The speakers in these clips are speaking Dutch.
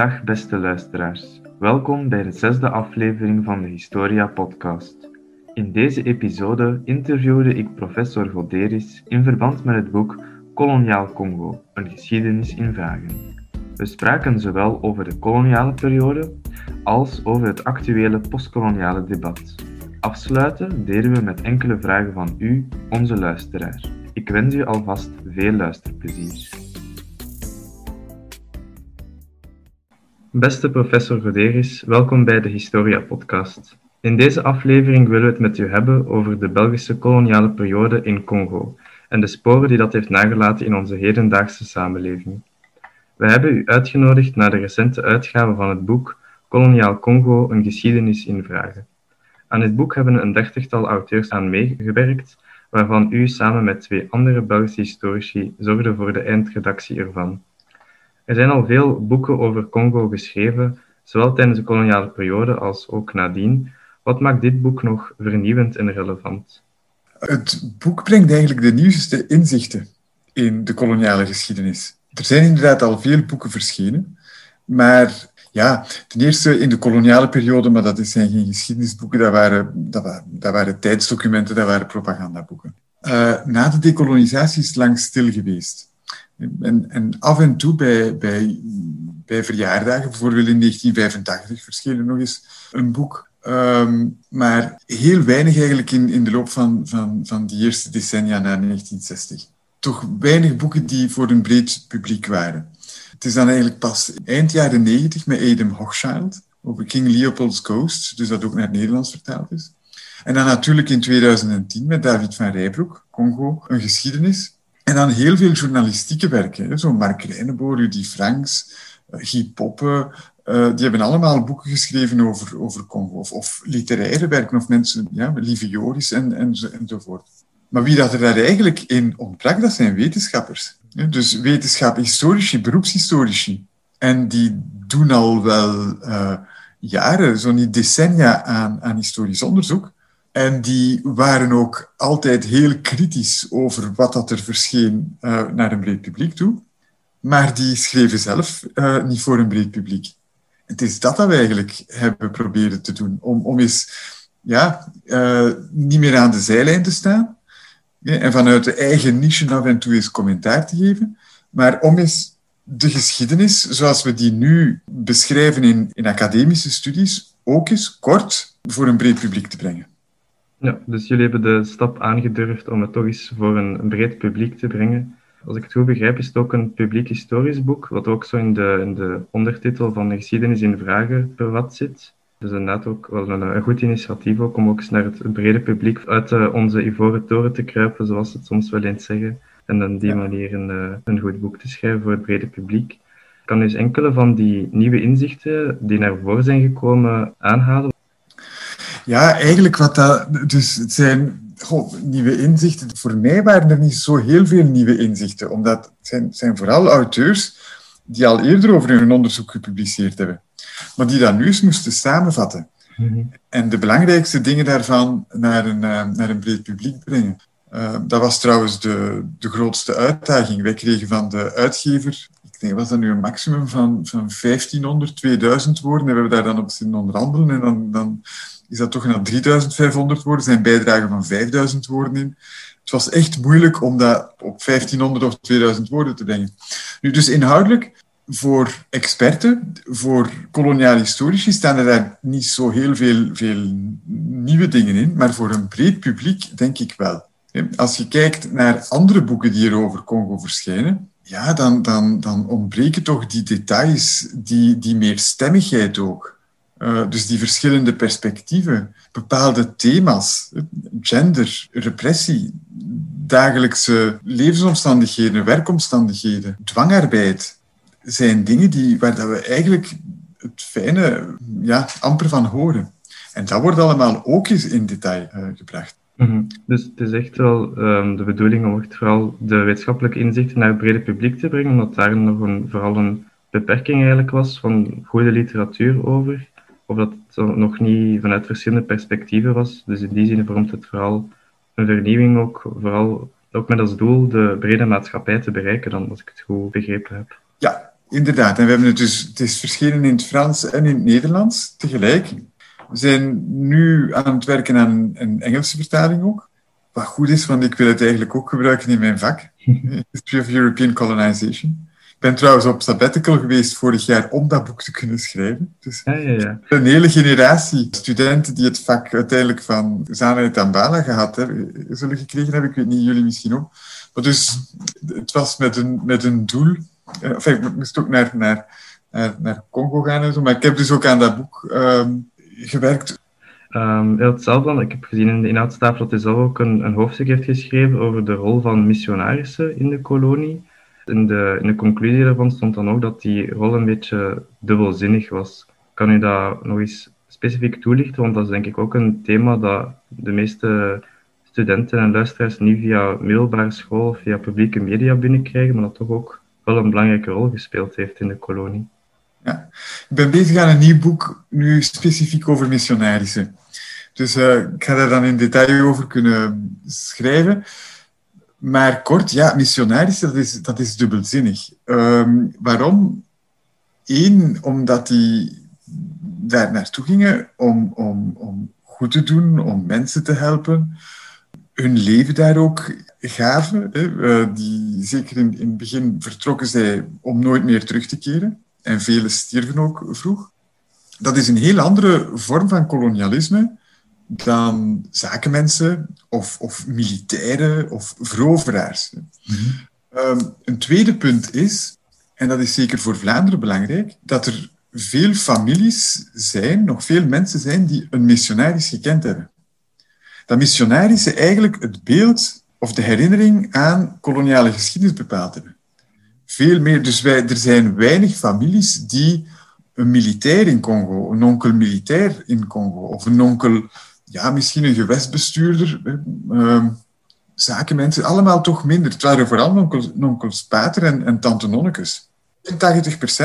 Dag beste luisteraars. Welkom bij de zesde aflevering van de Historia podcast. In deze episode interviewde ik professor Goderis in verband met het boek Koloniaal Congo, een geschiedenis in vragen. We spraken zowel over de koloniale periode als over het actuele postkoloniale debat. Afsluiten deden we met enkele vragen van u, onze luisteraar. Ik wens u alvast veel luisterplezier. Beste professor Goderis, welkom bij de Historia podcast. In deze aflevering willen we het met u hebben over de Belgische koloniale periode in Congo en de sporen die dat heeft nagelaten in onze hedendaagse samenleving. We hebben u uitgenodigd naar de recente uitgave van het boek Koloniaal Congo, een geschiedenis in vragen. Aan dit boek hebben een dertigtal auteurs aan meegewerkt, waarvan u samen met twee andere Belgische historici zorgde voor de eindredactie ervan. Er zijn al veel boeken over Congo geschreven, zowel tijdens de koloniale periode als ook nadien. Wat maakt dit boek nog vernieuwend en relevant? Het boek brengt eigenlijk de nieuwste inzichten in de koloniale geschiedenis. Er zijn inderdaad al veel boeken verschenen, maar ja, ten eerste in de koloniale periode, maar dat zijn geen geschiedenisboeken, dat waren, dat waren, dat waren tijdsdocumenten, dat waren propagandaboeken. Uh, na de dekolonisatie is lang stil geweest. En, en af en toe bij, bij, bij verjaardagen, bijvoorbeeld in 1985 verscheen er nog eens een boek. Um, maar heel weinig eigenlijk in, in de loop van, van, van die eerste decennia na 1960. Toch weinig boeken die voor een breed publiek waren. Het is dan eigenlijk pas eind jaren 90 met Adam Hochschild over King Leopold's Ghost, dus dat ook naar het Nederlands vertaald is. En dan natuurlijk in 2010 met David van Rijbroek, Congo, een geschiedenis. En dan heel veel journalistieke werken, zo Mark Reineboer, Rudy Franks, uh, Guy Poppe, uh, die hebben allemaal boeken geschreven over, over Congo, of, literaire werken, of mensen, ja, Lieve Joris en, en, enzovoort. Maar wie dat er daar eigenlijk in ontbrak, dat zijn wetenschappers. Dus wetenschap, historici, beroepshistorici. En die doen al wel uh, jaren, zo niet decennia aan, aan historisch onderzoek. En die waren ook altijd heel kritisch over wat dat er verscheen uh, naar een breed publiek toe. Maar die schreven zelf uh, niet voor een breed publiek. Het is dat dat we eigenlijk hebben proberen te doen. Om, om eens ja, uh, niet meer aan de zijlijn te staan. En vanuit de eigen niche af en toe eens commentaar te geven. Maar om eens de geschiedenis, zoals we die nu beschrijven in, in academische studies, ook eens kort voor een breed publiek te brengen. Ja, dus jullie hebben de stap aangedurfd om het toch eens voor een breed publiek te brengen. Als ik het goed begrijp, is het ook een publiek historisch boek, wat ook zo in de, in de ondertitel van de geschiedenis in vragen vervat zit. Dus inderdaad ook wel een, een goed initiatief ook, om ook eens naar het brede publiek uit uh, onze ivoren toren te kruipen, zoals ze het soms wel eens zeggen. En dan die ja. manier een, uh, een goed boek te schrijven voor het brede publiek. Ik kan dus enkele van die nieuwe inzichten die naar voren zijn gekomen aanhalen. Ja, eigenlijk wat dat... Dus het zijn goh, nieuwe inzichten. Voor mij waren er niet zo heel veel nieuwe inzichten, omdat het zijn, zijn vooral auteurs die al eerder over hun onderzoek gepubliceerd hebben, maar die dat nu eens moesten samenvatten. Mm -hmm. En de belangrijkste dingen daarvan naar een, uh, naar een breed publiek brengen. Uh, dat was trouwens de, de grootste uitdaging. Wij kregen van de uitgever, ik denk, was dat nu een maximum van, van 1500, 2000 woorden. En we hebben daar dan op zitten onderhandelen. En dan, dan is dat toch naar 3500 woorden, zijn bijdragen van 5000 woorden in. Het was echt moeilijk om dat op 1500 of 2000 woorden te brengen. Nu, dus inhoudelijk, voor experten, voor koloniale historici, staan er daar niet zo heel veel, veel nieuwe dingen in, maar voor een breed publiek denk ik wel. Als je kijkt naar andere boeken die er over Congo verschijnen, ja, dan, dan, dan ontbreken toch die details, die, die meerstemmigheid ook. Uh, dus die verschillende perspectieven, bepaalde thema's, gender, repressie, dagelijkse levensomstandigheden, werkomstandigheden, dwangarbeid, zijn dingen die, waar dat we eigenlijk het fijne ja, amper van horen. En dat wordt allemaal ook eens in detail uh, gebracht. -hmm. Dus het is echt wel um, de bedoeling om vooral de wetenschappelijke inzichten naar het brede publiek te brengen, omdat daar nog een, vooral een beperking eigenlijk was van goede literatuur over of dat het nog niet vanuit verschillende perspectieven was. Dus in die zin vormt het vooral een vernieuwing ook, vooral ook met als doel de brede maatschappij te bereiken, dan als ik het goed begrepen heb. Ja, inderdaad. En we hebben het dus, het is verschenen in het Frans en in het Nederlands tegelijk. We zijn nu aan het werken aan een Engelse vertaling ook. Wat goed is, want ik wil het eigenlijk ook gebruiken in mijn vak. History of European Colonization. Ik ben trouwens op sabbatical geweest vorig jaar om dat boek te kunnen schrijven. Dus Ja, ja, ja. een hele generatie studenten die het vak uiteindelijk van Zana en Tambala gehad hebben, zullen gekregen hebben. Ik weet niet, jullie misschien ook. Maar dus, het was met een, met een doel. Eh, Enfin, ik moest ook naar, naar, naar, naar Congo gaan en zo. Maar ik heb dus ook aan dat boek ehm, gewerkt. Ehm, heel hetzelfde dan. Ik heb gezien in de inhoudstafel dat hij zelf ook een, een hoofdstuk heeft geschreven over de rol van missionarissen in de kolonie. In de, in de conclusie daarvan stond dan ook dat die rol een beetje dubbelzinnig was. Kan u dat nog eens specifiek toelichten? Want dat is denk ik ook een thema dat de meeste studenten en luisteraars niet via middelbare school of via publieke media binnenkrijgen, maar dat toch ook wel een belangrijke rol gespeeld heeft in de kolonie. Ja. Ik ben bezig aan een nieuw boek, nu specifiek over missionarissen. Dus eh, ik ga daar dan in detail over kunnen schrijven. Maar kort, ja, missionarissen, dat is, dat is dubbelzinnig. Ehm, waarom? Eén, omdat die daar naartoe gingen om, om, om goed te doen, om mensen te helpen. Hun leven daar ook gaven. Hè. Eh, die, zeker in, in het begin vertrokken zij om nooit meer terug te keren. En velen stierven ook vroeg. Dat is een heel andere vorm van kolonialisme dan zakenmensen of, of militairen of veroveraars. Ehm, een tweede punt is, en dat is zeker voor Vlaanderen belangrijk, dat er veel families zijn, nog veel mensen zijn die een missionaris gekend hebben. Dat missionarissen eigenlijk het beeld of de herinnering aan koloniale geschiedenis bepaald hebben. Veel meer, dus wij, er zijn weinig families die een militair in Congo, een onkel militair in Congo, of een onkel, ja, misschien een gewestbestuurder, eh, zakenmensen, allemaal toch minder. Het waren vooral onkels, onkels Pater en, en tante Nonnekes. 80%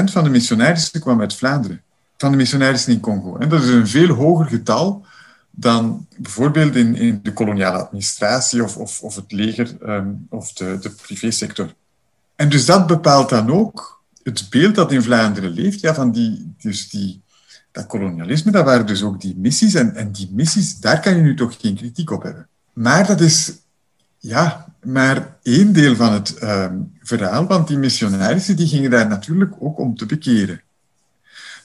van de missionarissen kwam uit Vlaanderen, van de missionarissen in Congo. En dat is een veel hoger getal dan bijvoorbeeld in, in de koloniale administratie of, of, of het leger um, of de, de privésector. En dus dat bepaalt dan ook het beeld dat in Vlaanderen leeft, ja, van die, dus die, dat kolonialisme, dat waren dus ook die missies. En, en die missies, daar kan je nu toch geen kritiek op hebben. Maar dat is ja, maar één deel van het um, verhaal, want die missionarissen die gingen daar natuurlijk ook om te bekeren.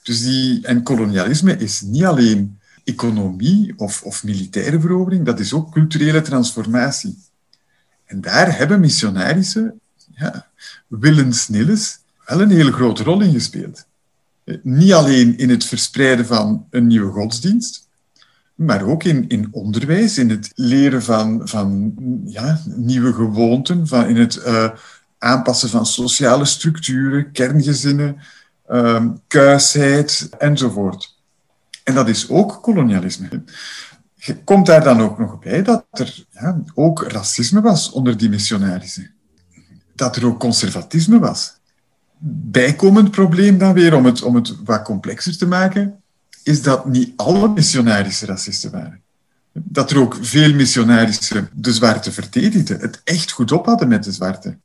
Dus die, en kolonialisme is niet alleen economie of, of militaire verovering, dat is ook culturele transformatie. En daar hebben missionarissen, ja, willens wel een hele grote rol in gespeeld. Niet alleen in het verspreiden van een nieuwe godsdienst, maar ook in, in onderwijs, in het leren van, van ja, nieuwe gewoonten, van, in het uh, aanpassen van sociale structuren, kerngezinnen, um, kuisheid enzovoort. En dat is ook kolonialisme. Komt daar dan ook nog bij dat er ja, ook racisme was onder die missionarissen? Dat er ook conservatisme was. Bijkomend probleem dan weer, om het, om het wat complexer te maken, is dat niet alle missionarissen racisten waren. Dat er ook veel missionarissen de zwarte verdedigden, het echt goed op hadden met de zwarte.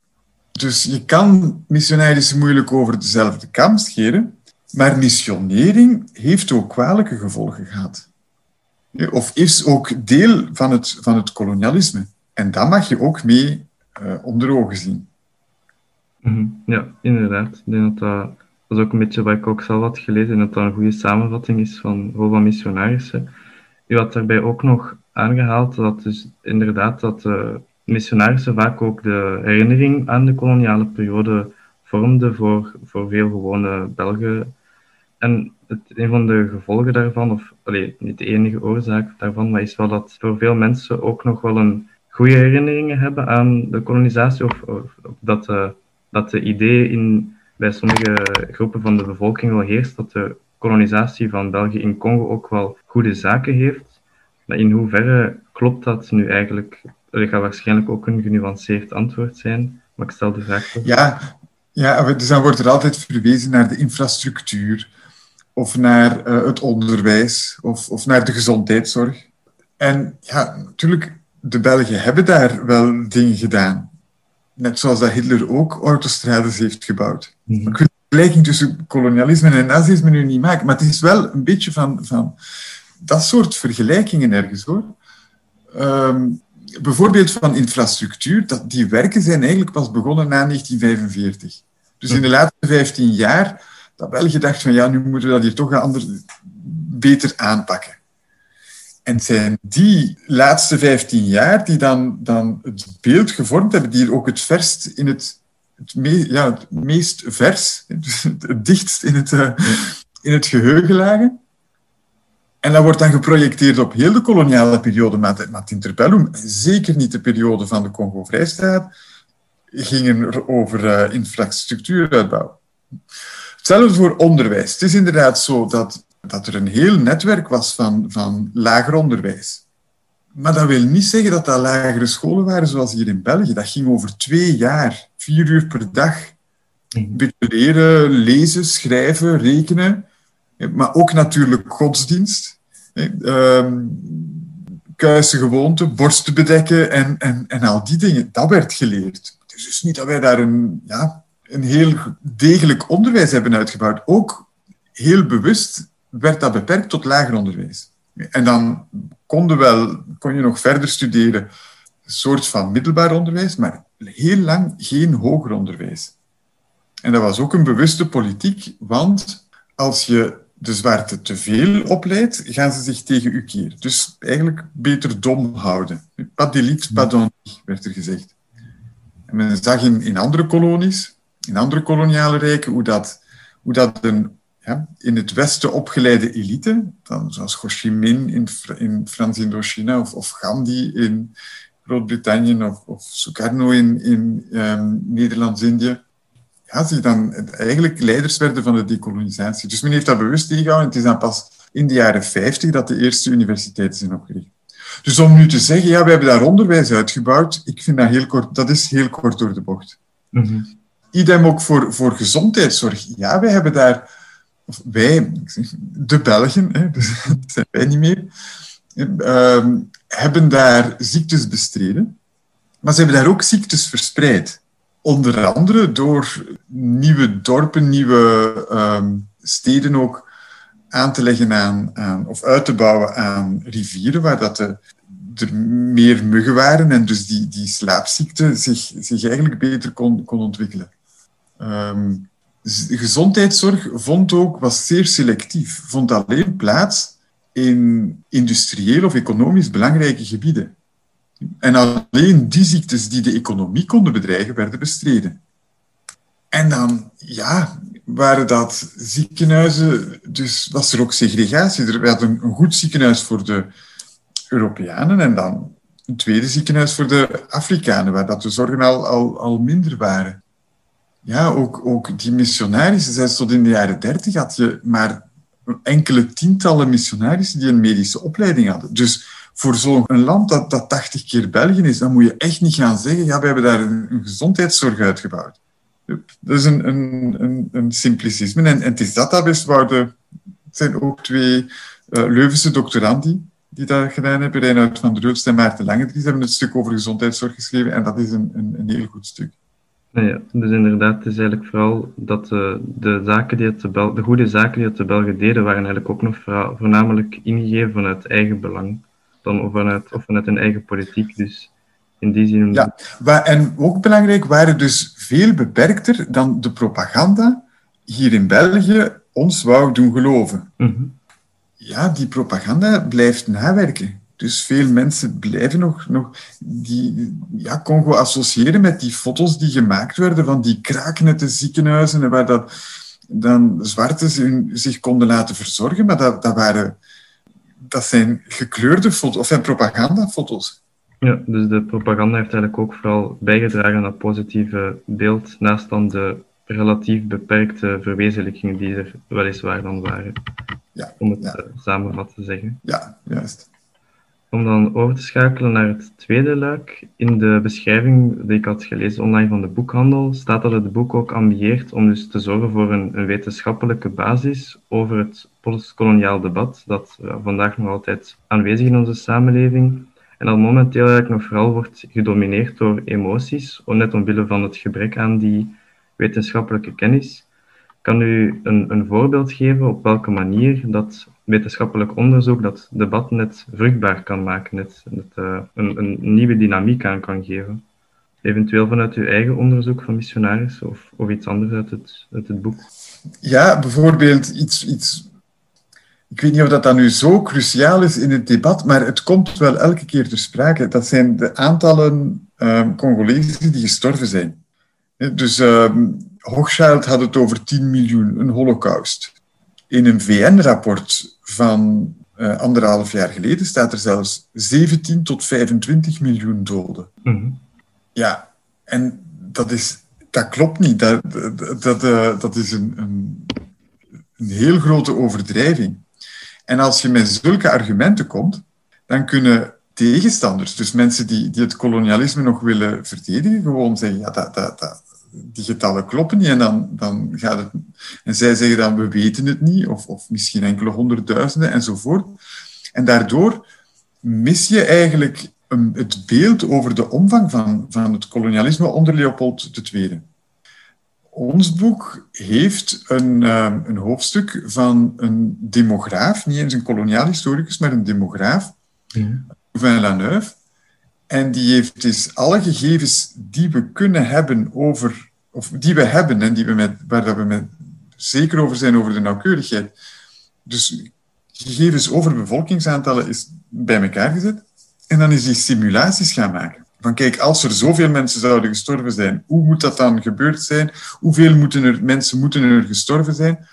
Dus je kan missionarissen moeilijk over dezelfde kam scheren, maar missionering heeft ook kwalijke gevolgen gehad. Of is ook deel van het, van het kolonialisme. En dat mag je ook mee uh, onder ogen zien. Ja, inderdaad. Ik denk dat dat, dat is ook een beetje wat ik ook zelf had gelezen en dat dat een goede samenvatting is van rol van missionarissen. U had daarbij ook nog aangehaald dat dus inderdaad dat de missionarissen vaak ook de herinnering aan de koloniale periode vormden voor, voor veel gewone Belgen. En het, een van de gevolgen daarvan, of niet de enige oorzaak daarvan, maar is wel dat voor veel mensen ook nog wel een goede herinneringen hebben aan de kolonisatie, of, dat, uh, dat de idee in, bij sommige groepen van de bevolking wel heerst dat de kolonisatie van België in Congo ook wel goede zaken heeft. Maar in hoeverre klopt dat nu eigenlijk? Er gaat waarschijnlijk ook een genuanceerd antwoord zijn, maar ik stel de vraag toch. Ja, ja, dus dan wordt er altijd verwezen naar de infrastructuur of naar uh, het onderwijs of, of naar de gezondheidszorg. En ja, natuurlijk, de Belgen hebben daar wel dingen gedaan. Net zoals dat Hitler ook autostrades heeft gebouwd. Mm -hmm. Ik wil vergelijking tussen kolonialisme en nazisme nu niet maken, maar het is wel een beetje van, van dat soort vergelijkingen ergens hoor. Ehm, bijvoorbeeld van infrastructuur, dat, die werken zijn eigenlijk pas begonnen na 1945. Dus in de laatste 15 jaar dat België dacht van ja, nu moeten we dat hier toch anders, beter aanpakken. En zijn die laatste 15 jaar die dan, dan het beeld gevormd hebben, die ook het verst in het, het, ja, het meest vers, het dichtst in het, uh, in het geheugen lagen. En dat wordt dan geprojecteerd op heel de koloniale periode, maar het interbellum, zeker niet de periode van de Congo-Vrijstaat, gingen over uh, infrastructuuruitbouw. Hetzelfde voor onderwijs. Het is inderdaad zo dat dat er een heel netwerk was van, van lager onderwijs. Maar dat wil niet zeggen dat dat lagere scholen waren zoals hier in België. Dat ging over twee jaar, vier uur per dag. Een beetje leren, lezen, schrijven, rekenen. Maar ook natuurlijk godsdienst. Um, kuisen gewoonten, borsten bedekken en, en, en al die dingen. Dat werd geleerd. Het is dus niet dat wij daar een, ja, een heel degelijk onderwijs hebben uitgebouwd. Ook heel bewust werd dat beperkt tot lager onderwijs. En dan kon, wel, kon je nog verder studeren, een soort van middelbaar onderwijs, maar heel lang geen hoger onderwijs. En dat was ook een bewuste politiek, want als je de zwarte te veel opleidt, gaan ze zich tegen u keren. Dus eigenlijk beter dom houden. Pas d'élite, pas werd er gezegd. En men zag in, in andere kolonies, in andere koloniale rijken, hoe dat, hoe dat een ja, in het Westen opgeleide elite, dan zoals Ho Chi Minh in, in Frans-Indochina of, of, Gandhi in Groot-Brittannië of, of Sukarno in, in um, Nederlands-Indië, ja, die dan eigenlijk leiders werden van de decolonisatie. Dus men heeft dat bewust tegengehouden. Het is dan pas in de jaren 50 dat de eerste universiteiten zijn opgericht. Dus om nu te zeggen, ja, we hebben daar onderwijs uitgebouwd, ik vind dat heel kort, dat is heel kort door de bocht. Mm Idem ook voor, voor gezondheidszorg. Ja, wij hebben daar of wij, de Belgen, hè, dus dat zijn wij niet meer, uh, hebben daar ziektes bestreden. Maar ze hebben daar ook ziektes verspreid. Onder andere door nieuwe dorpen, nieuwe uh, steden ook aan te leggen aan, of uit te bouwen aan rivieren, waar dat de, er meer muggen waren en dus die, die slaapziekte zich, zich eigenlijk beter kon, kon ontwikkelen. Um, gezondheidszorg vond ook, was zeer selectief, vond alleen plaats in industrieel of economisch belangrijke gebieden. En alleen die ziektes die de economie konden bedreigen, werden bestreden. En dan, ja, waren dat ziekenhuizen, dus was er ook segregatie. Er een, een goed ziekenhuis voor de Europeanen en dan een tweede ziekenhuis voor de Afrikanen, waar dat de zorgen al, al, al minder waren ja, ook, ook die missionarissen, zelfs tot in de jaren dertig had je maar enkele tientallen missionarissen die een medische opleiding hadden. Dus voor zo'n land dat, dat 80 keer België is, dan moet je echt niet gaan zeggen, ja, we hebben daar een, gezondheidszorg uitgebouwd. Dat is een, een, een, een simplicisme. En, het is dat dat. Het zijn ook twee uh, Leuvense doctoranden die dat gedaan hebben. Reinhard van der Hulst en Maarten Lange. Die hebben een stuk over gezondheidszorg geschreven en dat is een, een, een heel goed stuk. Ja, dus inderdaad, het is eigenlijk vooral dat de, de, zaken die het de, Bel de goede zaken die het de Belgen deden, waren eigenlijk ook nog voornamelijk ingegeven vanuit eigen belang, dan vanuit, of vanuit hun eigen politiek. Dus in die zin... Ja, en ook belangrijk, waren dus veel beperkter dan de propaganda hier in België ons wou doen geloven. Mm -hmm. Ja, die propaganda blijft nawerken. Dus veel mensen blijven nog, nog die ja, Congo associëren met die foto's die gemaakt werden van die kraaknette ziekenhuizen waar dat, dan zwarten zich konden laten verzorgen. Maar dat, dat, waren, dat zijn gekleurde foto's, of zijn propagandafoto's. Ja, dus de propaganda heeft eigenlijk ook vooral bijgedragen aan dat positieve beeld, naast dan de relatief beperkte verwezenlijkingen die er weliswaar dan waren. Ja, om het ja. samenvat te zeggen. Ja, juist. Om dan over te schakelen naar het tweede luik. In de beschrijving die ik had gelezen online van de boekhandel staat dat het boek ook ambieert om dus te zorgen voor een, wetenschappelijke basis over het postkoloniaal debat dat vandaag nog altijd aanwezig in onze samenleving en dat momenteel eigenlijk nog vooral wordt gedomineerd door emoties, net omwille van het gebrek aan die wetenschappelijke kennis. Kan u een, een voorbeeld geven op welke manier dat wetenschappelijk onderzoek dat debat net vruchtbaar kan maken, net, uh, een, een, nieuwe dynamiek aan kan geven? Eventueel vanuit uw eigen onderzoek van missionaris of, of iets anders uit het, uit het boek? Ja, bijvoorbeeld iets, iets ik weet niet of dat dan nu zo cruciaal is in het debat, maar het komt wel elke keer ter sprake. Dat zijn de aantallen um, Congolezen die gestorven zijn. Dus um, Hochschild had het over 10 miljoen, een holocaust. In een VN-rapport van uh, anderhalf jaar geleden staat er zelfs 17 tot 25 miljoen doden. Mm Ja, en dat, is, dat klopt niet. Dat, dat, dat, uh, dat is een, een, een heel grote overdrijving. En als je met zulke argumenten komt, dan kunnen tegenstanders, dus mensen die, die het kolonialisme nog willen verdedigen, gewoon zeggen, ja, dat, dat, dat, die getallen kloppen niet. En, dan, dan gaat het, en zij zeggen dan, we weten het niet, of, of misschien enkele honderdduizenden enzovoort. En daardoor mis je eigenlijk een, het beeld over de omvang van, van het kolonialisme onder Leopold II. Ons boek heeft een, uh, een hoofdstuk van een demograaf, niet eens een koloniaal historicus, maar een demograaf, ja. Van Laneuve. En die heeft dus alle gegevens die we kunnen hebben over, of die we hebben en die we met, waar we met, zeker over zijn over de nauwkeurigheid. Dus gegevens over bevolkingsaantallen is bij elkaar gezet. En dan is die simulaties gaan maken. Van kijk, als er zoveel mensen zouden gestorven zijn, hoe moet dat dan gebeurd zijn? Hoeveel moeten er, mensen moeten er gestorven zijn?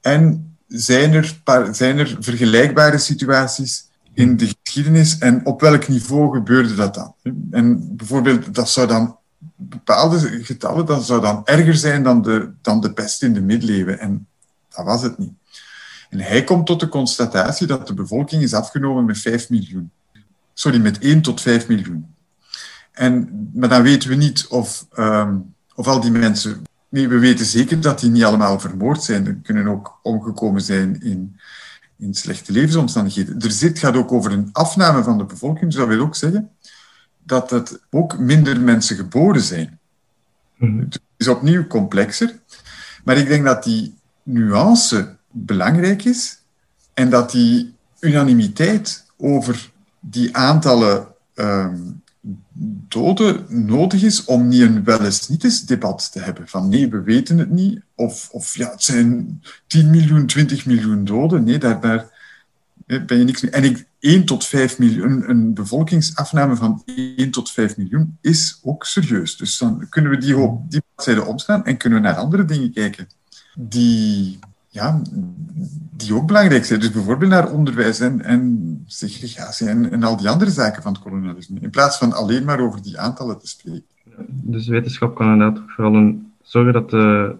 En zijn er, zijn er vergelijkbare situaties in de geschiedenis en op welk niveau gebeurde dat dan? En bijvoorbeeld, dat zou dan bepaalde getallen, dat zou dan erger zijn dan de, dan de pest in de middeleeuwen. En dat was het niet. En hij komt tot de constatatie dat de bevolking is afgenomen met 5 miljoen. Sorry, met 1 tot 5 miljoen. En, maar dan weten we niet of, um, of al die mensen. Nee, we weten zeker dat die niet allemaal vermoord zijn. Er kunnen ook omgekomen zijn in, in slechte levensomstandigheden. Er zit, gaat ook over een afname van de bevolking. Dus dat wil ook zeggen dat het ook minder mensen geboren zijn. Mhm. Het is opnieuw complexer. Maar ik denk dat die nuance belangrijk is en dat die unanimiteit over die aantallen um, doden nodig is om niet een wel eens niet eens debat te hebben. Van nee, we weten het niet. Of, of ja, het zijn 10 miljoen, 20 miljoen doden. Nee, daar, daar ben je niks. En ik, 1 tot 5 miljoen, een bevolkingsafname van 1 tot 5 miljoen is ook serieus. Dus dan kunnen we die, op die bladzijde omstaan en kunnen we naar andere dingen kijken die ja, die ook belangrijk zijn. Dus bijvoorbeeld naar onderwijs en, segregatie en, en al die andere zaken van het kolonialisme. In plaats van alleen maar over die aantallen te spreken. Dus wetenschap kan inderdaad vooral een, zorgen dat de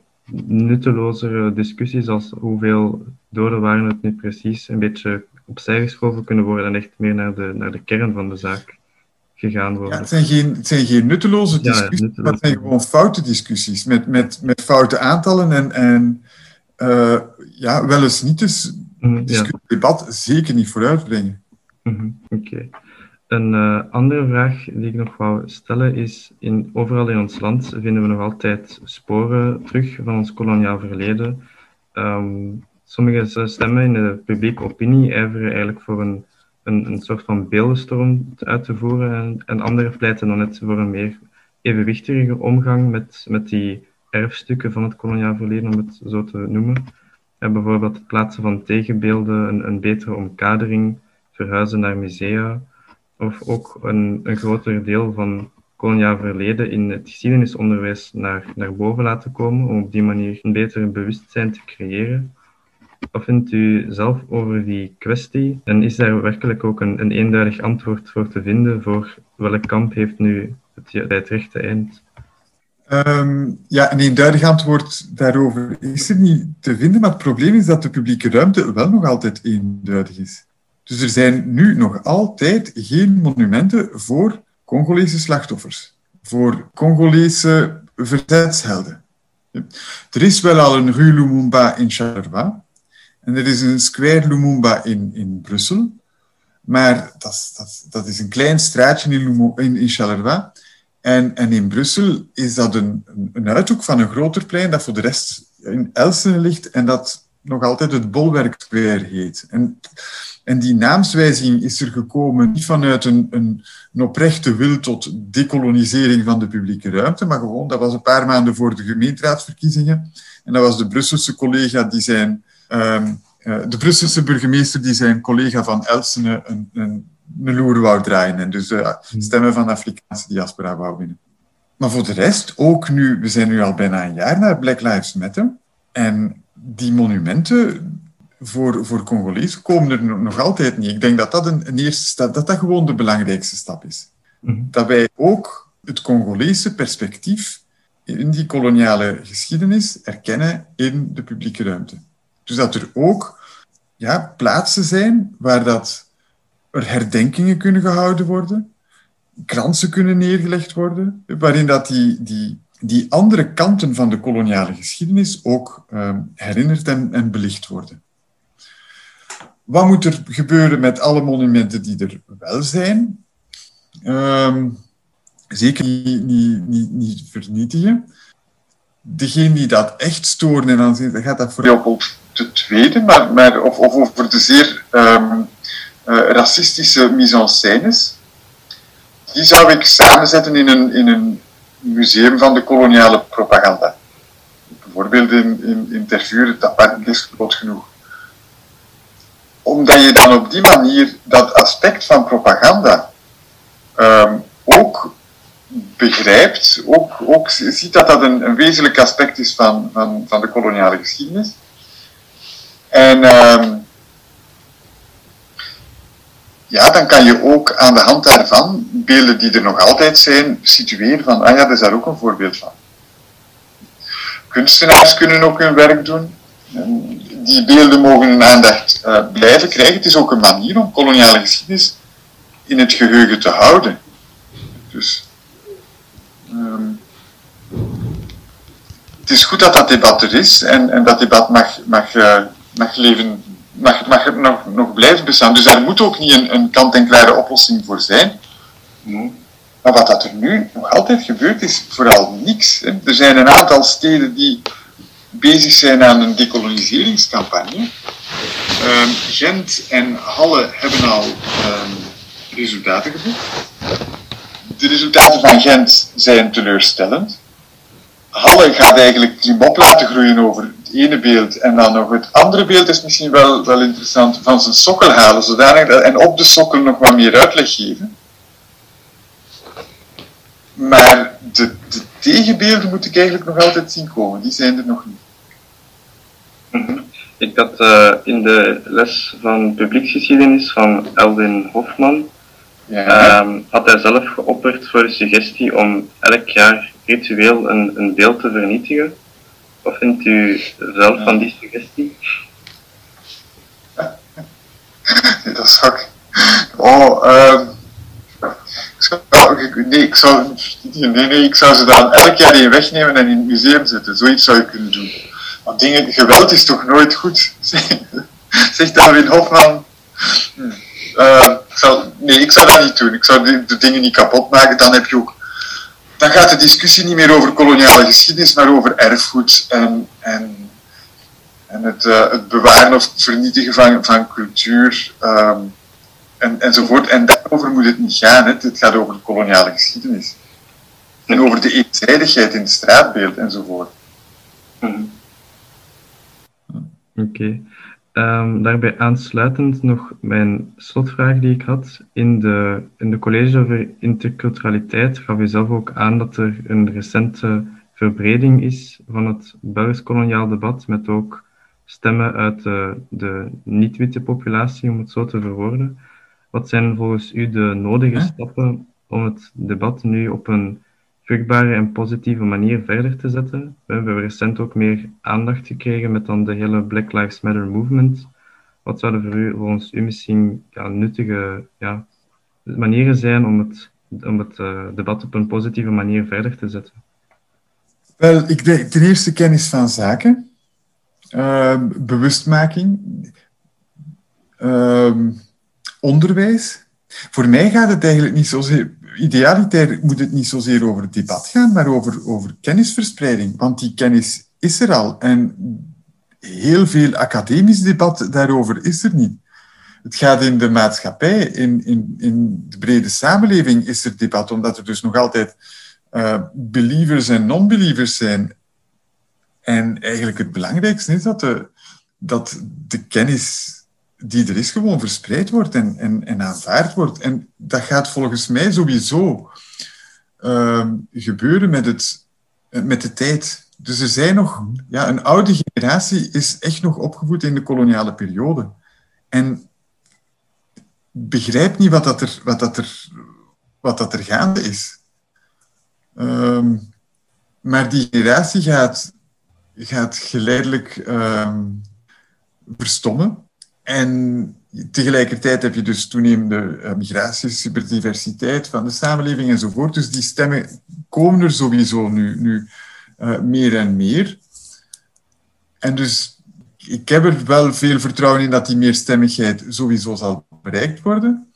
nuttelozere discussies als hoeveel doden waren het nu precies een beetje opzij geschoven kunnen worden en echt meer naar de, naar de kern van de zaak gegaan worden. Ja, het, zijn geen, het zijn geen nutteloze discussies, maar het zijn gewoon foute discussies met, met, met foute aantallen en, en uh, ja, wel eens niet dus mm, ja. debat zeker niet vooruitbrengen. Mm Oké. Een uh, andere vraag die ik nog wou stellen is, in, overal in ons land vinden we nog altijd sporen terug van ons koloniaal verleden. Um, sommige stemmen in de publieke opinie ijveren eigenlijk voor een, een, een soort van beeldenstorm uit te voeren en, en anderen pleiten dan net voor een meer evenwichtige omgang met, met die erfstukken van het koloniaal verleden, om het zo te noemen. En bijvoorbeeld het plaatsen van tegenbeelden, een, een betere omkadering, verhuizen naar musea, of ook een, een groter deel van koloniaal verleden in het geschiedenisonderwijs naar, naar boven laten komen, om op die manier een beter bewustzijn te creëren. Wat vindt u zelf over die kwestie? En is daar werkelijk ook een, een eenduidig antwoord voor te vinden voor welk kamp heeft nu het, het rechte eind? Um, ja, een eenduidig antwoord daarover is er niet te vinden, maar het probleem is dat de publieke ruimte wel nog altijd eenduidig is. Dus er zijn nu nog altijd geen monumenten voor Congolese slachtoffers, voor Congolese verzetshelden. Er is wel al een Rue Lumumba in Charleroi en er is een Square Lumumba in, in Brussel, maar dat, dat, dat is een klein straatje in, in, in Charleroi En, en in Brussel is dat een, een uithoek van een groter plein dat voor de rest in Elsene ligt en dat nog altijd het Bolwerk Square heet. En, en die naamswijziging is er gekomen niet vanuit een, een, een, oprechte wil tot decolonisering van de publieke ruimte, maar gewoon, dat was een paar maanden voor de gemeenteraadsverkiezingen. En dat was de Brusselse collega die zijn, um, uh, de Brusselse burgemeester die zijn collega van Elsene een, een, een loer wou draaien. En dus uh, stemmen van de Afrikaanse diaspora wou winnen. Maar voor de rest, ook nu, we zijn nu al bijna een jaar naar Black Lives Matter. En die monumenten voor, voor Congolezen komen er nog altijd niet. Ik denk dat dat een, een eerste stap, dat dat gewoon de belangrijkste stap is. Mhm. Dat wij ook het Congolese perspectief in die koloniale geschiedenis erkennen in de publieke ruimte. Dus dat er ook ja, plaatsen zijn waar dat er herdenkingen kunnen gehouden worden, kransen kunnen neergelegd worden, waarin dat die, die andere kanten van de koloniale geschiedenis ook uh, herinnerd en, belicht worden. Wat moet er gebeuren met alle monumenten die er wel zijn? Uh, zeker niet, vernietigen. Degene die dat echt storen en dan gaat dat vooral op de tweede, maar, of, of over de zeer um, uh, racistische mise-en-scènes. Die zou ik samenzetten in een, in een museum van de koloniale propaganda. Bijvoorbeeld in, in, in Tervuur, dat is groot genoeg. Omdat je dan op die manier dat aspect van propaganda um, ook begrijpt, ook, ook ziet dat dat een, een wezenlijk aspect is van, van, van de koloniale geschiedenis. En um, ja, dan kan je ook aan de hand daarvan beelden die er nog altijd zijn, situeren van, ah ja, dat is daar ook een voorbeeld van. Kunstenaars kunnen ook hun werk doen. Die beelden mogen hun aandacht uh, blijven krijgen. Het is ook een manier om koloniale geschiedenis in het geheugen te houden. Dus um, het is goed dat dat debat er is en, en dat debat mag, mag, uh, mag leven mag, mag nog, nog blijven bestaan. Dus daar moet ook niet een, een kant-en-klare oplossing voor zijn. Maar wat dat er nu nog altijd gebeurt, is vooral niks. Hè. Er zijn een aantal steden die bezig zijn aan een decoloniseringscampagne. Um, Gent en Halle hebben al um, resultaten geboekt. De resultaten van Gent zijn teleurstellend. Halle gaat eigenlijk klimop laten groeien over ene beeld. En dan nog het andere beeld is misschien wel, wel interessant, van zijn sokkel halen, zodanig en op de sokkel nog wat meer uitleg geven. Maar de, de tegenbeelden moet ik eigenlijk nog altijd zien komen, die zijn er nog niet. Mhm. Ik had uh, in de les van publieksgeschiedenis van Elwin Hofman, ja. um, had hij zelf geopperd voor de suggestie om elk jaar ritueel een, een beeld te vernietigen. Wat vindt u zelf van die suggestie? dat is gek. Oh, um, ik nee, ik zou, nee, nee, ik zou ze dan elk jaar in wegnemen en in het museum zetten. Zoiets zou je kunnen doen. Want dingen, geweld is toch nooit goed? Zegt Darwin Hofman. Uh, ik zou, nee, ik zou dat niet doen. Ik zou de, de dingen niet kapot maken. Dan heb je ook dan gaat de discussie niet meer over koloniale geschiedenis, maar over erfgoed en, en, en het, uh, het bewaren of vernietigen van, van cultuur um, en, enzovoort. En daarover moet het niet gaan. Hè. Het gaat over de koloniale geschiedenis. En over de eenzijdigheid in het straatbeeld enzovoort. Oké. Okay. Um, daarbij aansluitend nog mijn slotvraag die ik had. In de, in de college over interculturaliteit gaf u zelf ook aan dat er een recente verbreding is van het Belgisch koloniaal debat, met ook stemmen uit de, de niet-witte populatie, om het zo te verwoorden. Wat zijn volgens u de nodige stappen om het debat nu op een vruchtbare en positieve manier verder te zetten. We hebben recent ook meer aandacht gekregen met dan de hele Black Lives Matter movement. Wat zouden voor u, volgens u misschien nuttige ja, manieren zijn om het, om het uh, debat op een positieve manier verder te zetten? Wel, ik denk ten eerste kennis van zaken, uh, bewustmaking, uh, onderwijs. Voor mij gaat het eigenlijk niet zozeer idealiter moet het niet zozeer over het debat gaan, maar over, over kennisverspreiding. Want die kennis is er al. En heel veel academisch debat daarover is er niet. Het gaat in de maatschappij, in, in, in de brede samenleving is er debat, omdat er dus nog altijd uh, believers en non-believers zijn. En eigenlijk het belangrijkste is dat de, dat de kennis die er is gewoon verspreid wordt en, en, en aanvaard wordt. En dat gaat volgens mij sowieso uh, gebeuren met, het, met de tijd. Dus er zijn nog... Ja, een oude generatie is echt nog opgevoed in de koloniale periode. En begrijpt niet wat dat er, wat dat er, wat dat er gaande is. Um, maar die generatie gaat, gaat geleidelijk um, verstommen. En tegelijkertijd heb je dus toenemende uh, migraties, superdiversiteit van de samenleving enzovoort. Dus die stemmen komen er sowieso nu, nu uh, meer en meer. En dus ik heb er wel veel vertrouwen in dat die meerstemmigheid sowieso zal bereikt worden.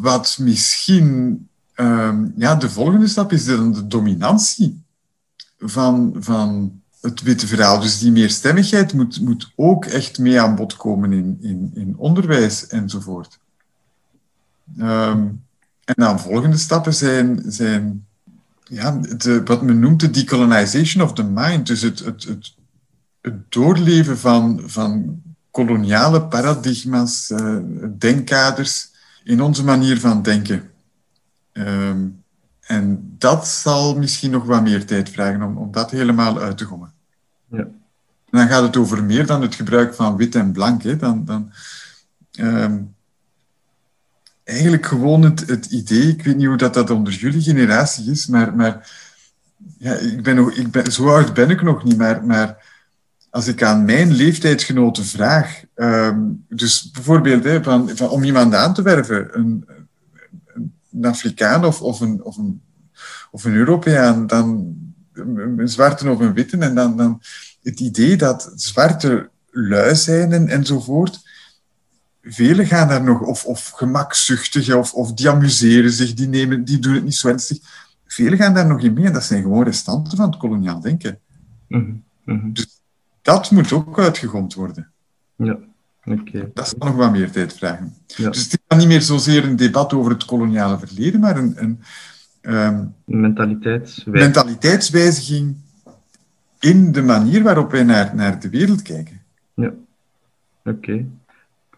Wat misschien uh, ja, de volgende stap is dan de dominantie van, van het witte verhaal. Dus die meerstemmigheid moet, moet ook echt mee aan bod komen in, in, in onderwijs enzovoort. Um, en dan volgende stappen zijn, zijn ja, wat men noemt de decolonization of the mind. Dus het, het, het, het doorleven van, van koloniale paradigma's, uh, denkkaders in onze manier van denken. Um, en dat zal misschien nog wat meer tijd vragen om, om dat helemaal uit te gommen. Ja. En dan gaat het over meer dan het gebruik van wit en blank. Hè. Dan, dan, um, eigenlijk gewoon het, het idee, ik weet niet hoe dat, dat onder jullie generatie is, maar, maar ja, ik ben nog, ik ben, zo oud ben ik nog niet, maar, maar als ik aan mijn leeftijdsgenoten vraag, um, dus bijvoorbeeld hè, van, van, om iemand aan te werven, een, een Afrikaan of, of, een, of, een, of een Europeaan, dan een zwarte of een witte, en dan, dan het idee dat zwarte lui zijn en, enzovoort. Velen gaan daar nog, of, of gemakzuchtig, of, of die amuseren zich, die, nemen, die doen het niet zo ernstig. Velen gaan daar nog in mee en dat zijn gewoon restanten van het koloniaal denken. Mm -hmm. Dus dat moet ook uitgegomd worden. Ja. Okay. Dat zal nog wat meer tijd vragen. Ja. Dus het is dan niet meer zozeer een debat over het koloniale verleden, maar een, een um, mentaliteitswijziging. mentaliteitswijziging in de manier waarop wij naar, naar de wereld kijken. Ja, oké.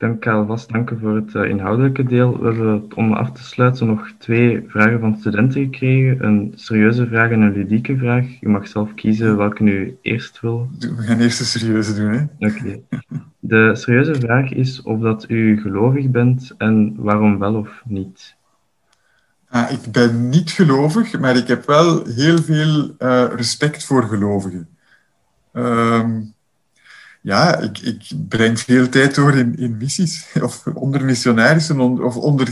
Ik denk alvast danken voor het uh, inhoudelijke deel. We hebben om af te sluiten nog twee vragen van studenten gekregen. Een serieuze vraag en een ludieke vraag. U mag zelf kiezen welke u eerst wil. We gaan eerst de serieuze doen, hè? Oké. De serieuze vraag is of dat u gelovig bent en waarom wel of niet. Ah, ik ben niet gelovig, maar ik heb wel heel veel uh, respect voor gelovigen. Um, ja, ik, ik, breng veel tijd door in, in missies, of onder missionarissen, of onder...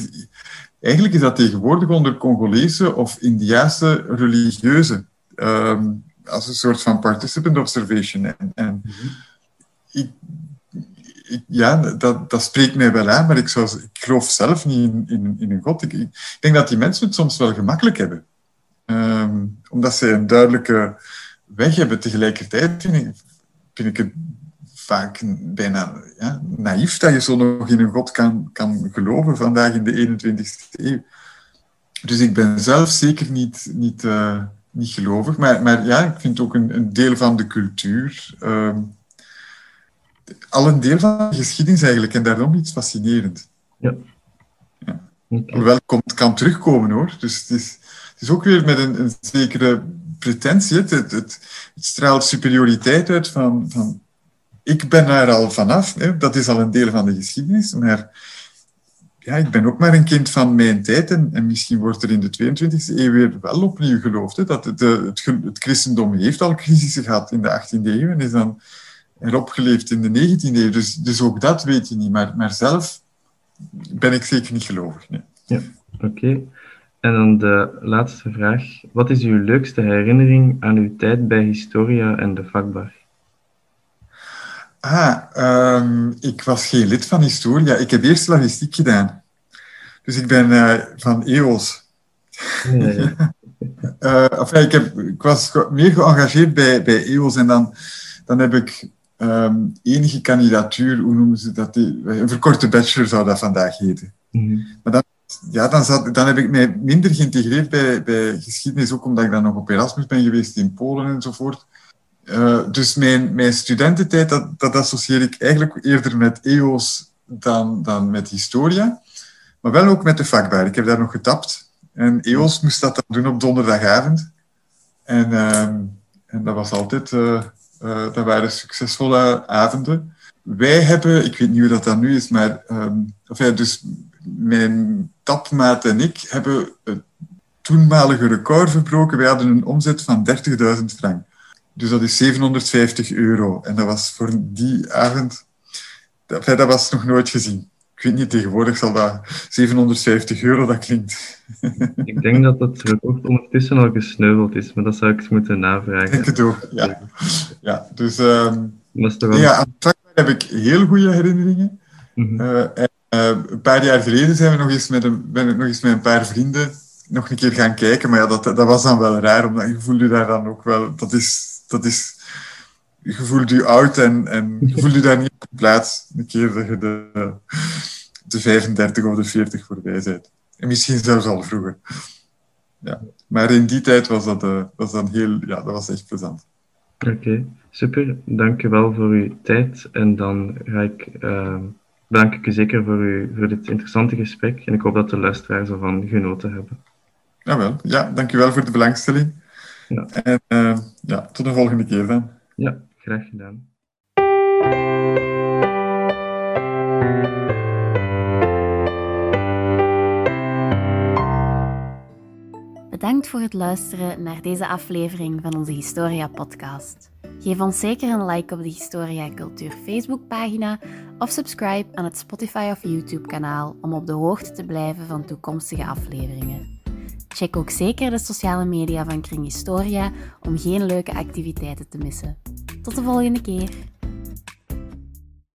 Eigenlijk is dat tegenwoordig onder Congolese of Indiaanse religieuzen, um, als een soort van participant observation. En, en mm -hmm. ik, ik, ja, dat, dat spreekt mij wel aan, maar ik, zou, ik geloof zelf niet in, in, in een God. Ik, ik, denk dat die mensen het soms wel gemakkelijk hebben. Um, omdat ze een duidelijke weg hebben. Tegelijkertijd vind ik, vind ik het vaak bijna ja, naïef dat je zo nog in een God kan, kan geloven vandaag in de 21ste eeuw. Dus ik ben zelf zeker niet, niet, uh, niet gelovig, maar, maar ja, ik vind ook een, een deel van de cultuur, uh, al een deel van de geschiedenis eigenlijk, en daarom iets fascinerend. Ja. ja. Okay. Hoewel het komt, kan terugkomen hoor. Dus het is, het is ook weer met een, een zekere pretentie. Het, het, het, straalt superioriteit uit van, van ik ben daar al vanaf, hè, dat is al een deel van de geschiedenis, maar ja, ik ben ook maar een kind van mijn tijd en, en misschien wordt er in de 22e eeuw weer wel opnieuw geloofd. Hè, dat het, het, christendom heeft al crisissen gehad in de 18e eeuw en is dan erop geleefd in de 19e eeuw. Dus, dus ook dat weet je niet, maar, maar zelf ben ik zeker niet gelovig. Ja, oké. En dan de laatste vraag. Wat is uw leukste herinnering aan uw tijd bij Historia en de vakbar? Ah, um, ik was geen lid van Historia. Ik heb eerst logistiek gedaan. Dus ik ben uh, van EOS. enfin, ik, heb, ik was meer geëngageerd bij, bij EOS en dan, dan heb ik um, enige kandidatuur, hoe noemen ze dat? Een verkorte bachelor zou dat vandaag heten. Mhm. Maar dan, ja, dan, zat, dan heb ik mij minder geïntegreerd bij, bij geschiedenis, ook omdat ik dan nog op Erasmus ben geweest in Polen enzovoort. Uh, dus mijn, mijn studententijd, dat, dat associeer ik eigenlijk eerder met EOS dan, dan met historia. Maar wel ook met de vakbaar. Ik heb daar nog getapt. En EOS moest dat dan doen op donderdagavond. En, uh, en dat was altijd... Uh, waren succesvolle avonden. Wij hebben, ik weet niet hoe dat dan nu is, maar um, dus mijn tapmaat en ik hebben het toenmalige record verbroken. Wij hadden een omzet van 30.000 frank. Dus dat is 750 euro. En dat was voor die avond... Dat, dat was nog nooit gezien. Ik weet niet, tegenwoordig zal dat 750 euro, dat klinkt. Ik denk dat dat record ondertussen al gesneuveld is, maar dat zou ik eens moeten navragen. Denk het ook, ja. ja dus um, ja, aan het heb ik heel goede herinneringen. Mm uh, en, uh, een paar jaar geleden zijn we nog eens met een, ben ik nog eens met een paar vrienden nog een keer gaan kijken, maar ja, dat, dat was dan wel raar, omdat je voelde daar dan ook wel... Dat is... Dat is je voelt je oud en, en je voelt je daar niet op plaats. Een keer dat je de, de 35 of de 40 voorbij bent. En misschien zelfs al vroeger. Ja. Maar in die tijd was dat, uh, was dan heel, ja, dat was echt plezant. Oké, super. Dank je wel voor uw tijd. En dan ga ik, uh, bedank ik u zeker voor, u, voor dit interessante gesprek. En ik hoop dat de luisteraars ervan genoten hebben. Jawel, ja, dank u wel voor de belangstelling. Ja. En uh, ja, tot de volgende keer dan. Ja, graag gedaan. Bedankt voor het luisteren naar deze aflevering van onze Historia-podcast. Geef ons zeker een like op de Historia Cultuur Facebookpagina of subscribe aan het Spotify of YouTube-kanaal om op de hoogte te blijven van toekomstige afleveringen. Check ook zeker de sociale media van Kring Historia om geen leuke activiteiten te missen. Tot de volgende keer!